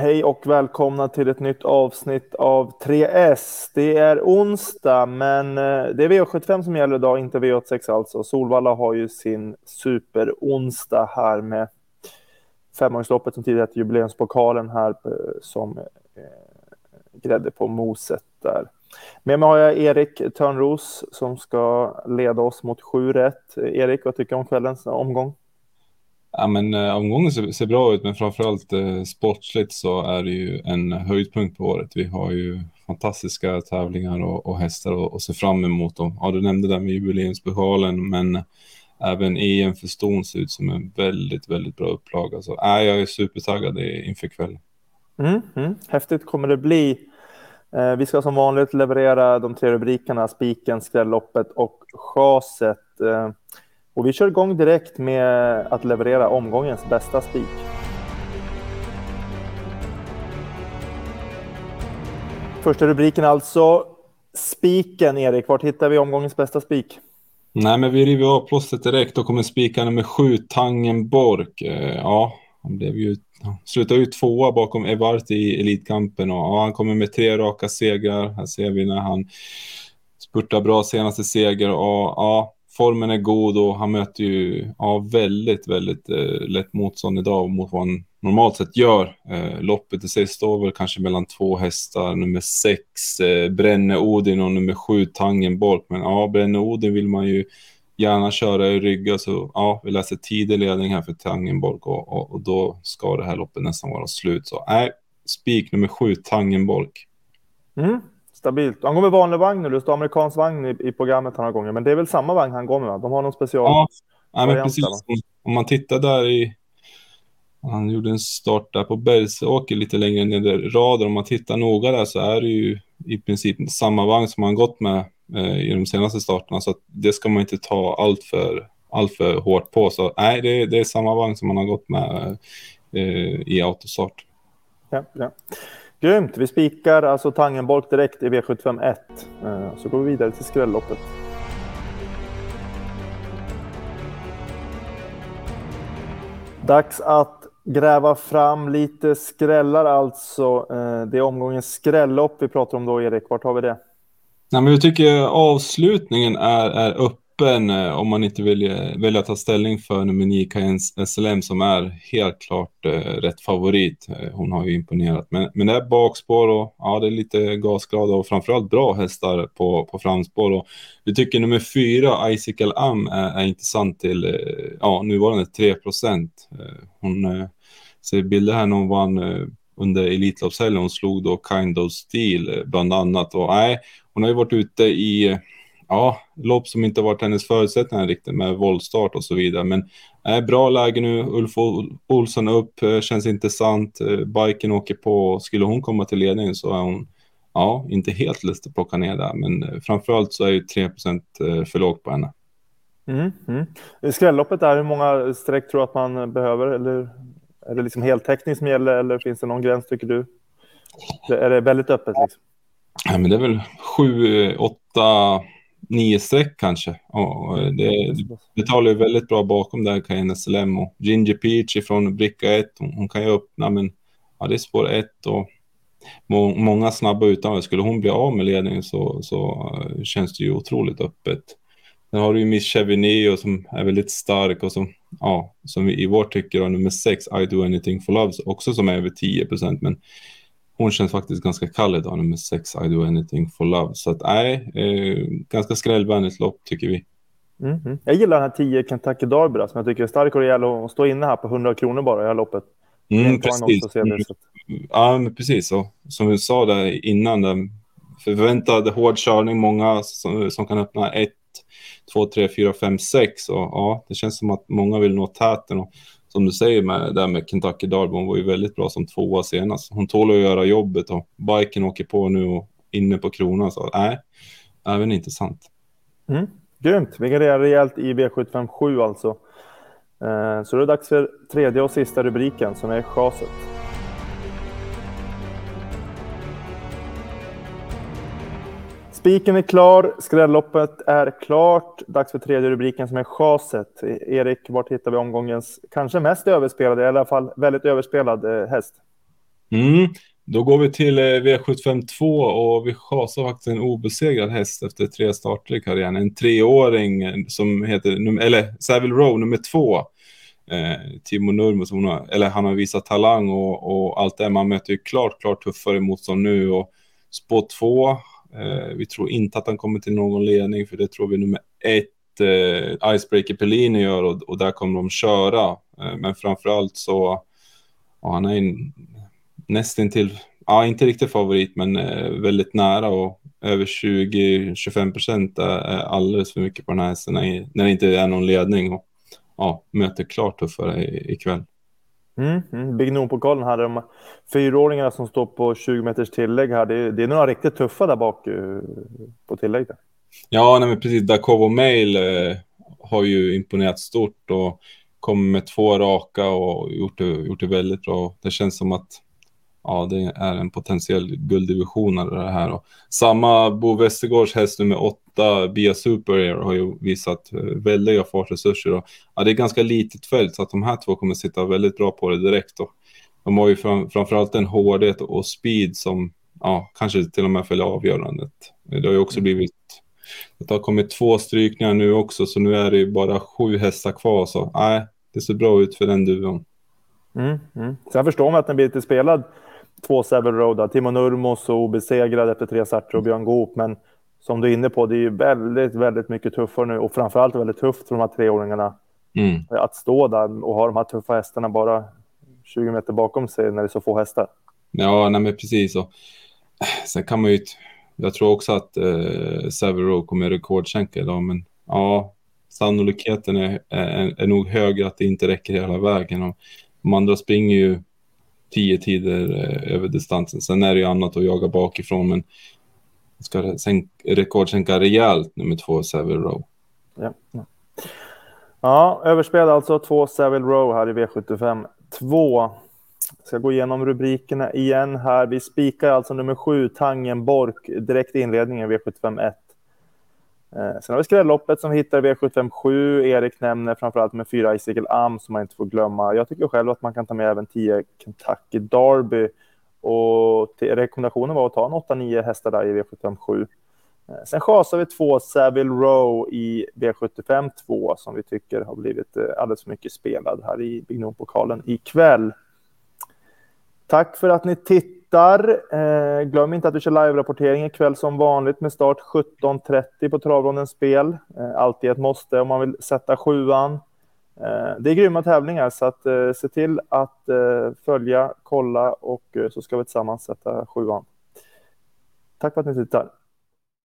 Hej och välkomna till ett nytt avsnitt av 3S. Det är onsdag, men eh, det är V75 som gäller idag, inte V86 alltså. Solvalla har ju sin superonsdag här med femåringsloppet som tidigare hette jubileumspokalen här eh, som eh, grädde på moset där. Med mig har jag Erik Törnros som ska leda oss mot 7 rätt. Erik, vad tycker du om kvällens omgång? Ja, men eh, omgången ser, ser, bra ut, men framförallt eh, sportsligt så är det ju en höjdpunkt på året. Vi har ju fantastiska tävlingar och, och hästar att se fram emot. dem. ja, du nämnde det med jubileumspokalen, men även EM för ston ser ut som en väldigt, väldigt bra upplaga. Så alltså, äh, jag är supertaggad inför kvällen. Mm, mm. Häftigt kommer det bli. Eh, vi ska som vanligt leverera de tre rubrikerna spiken, skrälloppet och chaset. Eh, och vi kör igång direkt med att leverera omgångens bästa spik. Första rubriken alltså. Spiken, Erik. Vart hittar vi omgångens bästa spik? Nej, men vi river av plåstret direkt. Då kommer spika nummer sju, Tangen Bork. Eh, ja, han blev ju slutade ju tvåa bakom Evart i Elitkampen och ja, han kommer med tre raka segrar. Här ser vi när han spurtar bra senaste seger och ja, formen är god och han möter ju ja, väldigt, väldigt eh, lätt motstånd idag mot vad han normalt sett gör. Eh, loppet i sig står väl kanske mellan två hästar, nummer sex eh, Brenne Odin och nummer sju Tangen Bolk. Men ja, Brenne Odin vill man ju gärna köra i rygga så alltså, ja, vi läser tidig ledning här för Tangenborg och, och, och, då ska det här loppet nästan vara slut. Så nej, spik nummer sju Tangenborg. Mm. Stabilt. Han går med vanlig vagn nu. Det står amerikansk vagn i, i programmet några gånger. Men det är väl samma vagn han går med? De har någon special. Ja, ja men precis. Om man tittar där i... Han gjorde en start där på Bergsåker lite längre ner i raden. Om man tittar noga där så är det ju i princip samma vagn som han gått med eh, i de senaste starterna. Så det ska man inte ta allt för, allt för hårt på. Så nej, det, det är samma vagn som han har gått med eh, i autostart. Ja, ja. Grymt! Vi spikar alltså Tangenbolk direkt i V751. Eh, så går vi vidare till skrälloppet. Dags att gräva fram lite skrällar alltså. Eh, det är omgångens skrällopp vi pratar om då, Erik. Vart har vi det? Nej, men jag tycker avslutningen är, är upp öppen eh, om man inte vill välja att ta ställning för nummer 9 SLM som är helt klart eh, rätt favorit. Eh, hon har ju imponerat. Men, men det är bakspår och ja, det är lite gasglada och framförallt bra hästar på, på framspår. Och vi tycker nummer 4 Icicle Am är, är intressant till eh, ja, nuvarande 3 procent. Eh, hon eh, ser bilder här när hon vann eh, under Elitloppshelgen. Hon slog då Kind of Steel eh, bland annat. Och nej, hon har ju varit ute i ja, lopp som inte varit hennes förutsättningar riktigt med våldstart och så vidare. Men äh, bra läge nu, Ulf Olsson upp, äh, känns intressant. Äh, biken åker på, skulle hon komma till ledningen så är hon ja, inte helt lätt att plocka ner där. Men framförallt så är ju 3 för lågt på henne. Mm, mm. Skrälloppet är hur många streck tror du att man behöver? Eller är det liksom heltäckning som gäller eller finns det någon gräns tycker du? Är det väldigt öppet? Liksom? Ja, men det är väl sju, åtta nio streck kanske. Och det, det talar ju väldigt bra bakom där Cayenne SLM och Ginger Peach ifrån bricka 1. Hon, hon, kan ju öppna men ja, det är spår 1 och må, många snabba utanför. Skulle hon bli av med ledningen så, så uh, känns det ju otroligt öppet. Sen har du ju Miss Chevineo som är väldigt stark och som, ja, som vi i vårt tycker har nummer 6, I do anything for love, också som är över 10 procent. Men hon känns faktiskt ganska kall idag, nummer sex, I do anything for love. Så att nej, eh, ganska skrällvänligt lopp tycker vi. Mm -hmm. Jag gillar den här 10 Kentucky Derby som jag tycker är stark och rejäl och stå inne här på 100 kronor bara i det här loppet. Mm, precis. Mm. Ja, men precis. Och som vi sa där innan, den förväntad hård körning, många som, som kan öppna 1, 2, 3, 4, 5, 6. Och ja, det känns som att många vill nå täten. Och som du säger med, där med Kentucky Derby, hon var ju väldigt bra som tvåa senast. Hon tål att göra jobbet och biken åker på nu och inne på kronan. Så nej, även intressant. Mm. Grymt, vi garderar rejält i V757 alltså. Eh, så det är dags för tredje och sista rubriken som är chaset. Spiken är klar, skrälloppet är klart. Dags för tredje rubriken som är chaset. Erik, vart hittar vi omgångens kanske mest överspelade, i alla fall väldigt överspelad eh, häst? Mm. Då går vi till eh, V752 och vi chasar faktiskt en obesegrad häst efter tre starter i karriären. En treåring eh, som heter, eller Savile Row nummer två. Eh, Timo Nurmo, som har, eller han har visat talang och, och allt det. Man möter ju klart, klart tuffare motstånd nu och spå två. Eh, vi tror inte att han kommer till någon ledning för det tror vi nummer ett eh, Icebreaker Pellini gör och, och där kommer de köra. Eh, men framförallt så, ja, han är en nästintill, ja inte riktigt favorit men eh, väldigt nära och över 20-25 procent är, är alldeles för mycket på den här hästen när, när det inte är någon ledning. Och, ja, möter klart tuffare ikväll. Mm, mm. Big Noon-pokalen här, de fyraåringarna som står på 20 meters tillägg här, det, det är några riktigt tuffa där bak uh, på tillägg. Där. Ja, nej, men precis. Dakovo Mail uh, har ju imponerat stort och kommer med två raka och gjort det, gjort det väldigt bra. Det känns som att ja, det är en potentiell gulddivision av det här. Och samma Bo Westergårds häst nummer åtta, Bia Super Air, har ju visat eh, väldiga fartresurser. Och, ja, det är ganska litet fält så att de här två kommer sitta väldigt bra på det direkt. Och de har ju fram, framförallt en hårdhet och speed som ja, kanske till och med följer avgörandet. Det har ju också blivit det har kommit två strykningar nu också, så nu är det ju bara sju hästar kvar. Så nej, det ser bra ut för den duon. Mm, mm. Sen förstår man att den blir lite spelad två Seven Road. Timo Nurmos och obesegrad efter tre starter och Björn Goop. Men som du är inne på, det är ju väldigt, väldigt mycket tuffare nu och framförallt väldigt tufft för de här treåringarna mm. att stå där och ha de här tuffa hästarna bara 20 meter bakom sig när det är så få hästar. Ja, nej men precis. Och sen kan man ju... Jag tror också att eh, Severo kommer rekordsänka idag, men ja, sannolikheten är, är, är nog högre att det inte räcker hela vägen. Och de andra springer ju tio tider eh, över distansen. Sen är det ju annat att jaga bakifrån, men ska rekordsänka rejält nummer två, Savile Row. Ja, ja. ja överspel alltså två Savile Row här i V75 2. Ska gå igenom rubrikerna igen här. Vi spikar alltså nummer sju, Tangen, Bork, direkt i inledningen V75 1. Eh, sen har vi skrälloppet som vi hittar i V757. Erik nämner framförallt med fyra Icicle Am som man inte får glömma. Jag tycker själv att man kan ta med även 10 Kentucky Derby. Och rekommendationen var att ta en 8-9 hästar där i V757. Eh, sen chasar vi två Savile Row i V75 2 som vi tycker har blivit eh, alldeles för mycket spelad här i Big pokalen ikväll. Tack för att ni tittade tittar. Eh, glöm inte att vi kör live-rapportering ikväll som vanligt med start 17.30 på Travrondens spel. Eh, alltid ett måste om man vill sätta sjuan. Eh, det är grymma tävlingar så att eh, se till att eh, följa, kolla och eh, så ska vi tillsammans sätta sjuan. Tack för att ni tittar.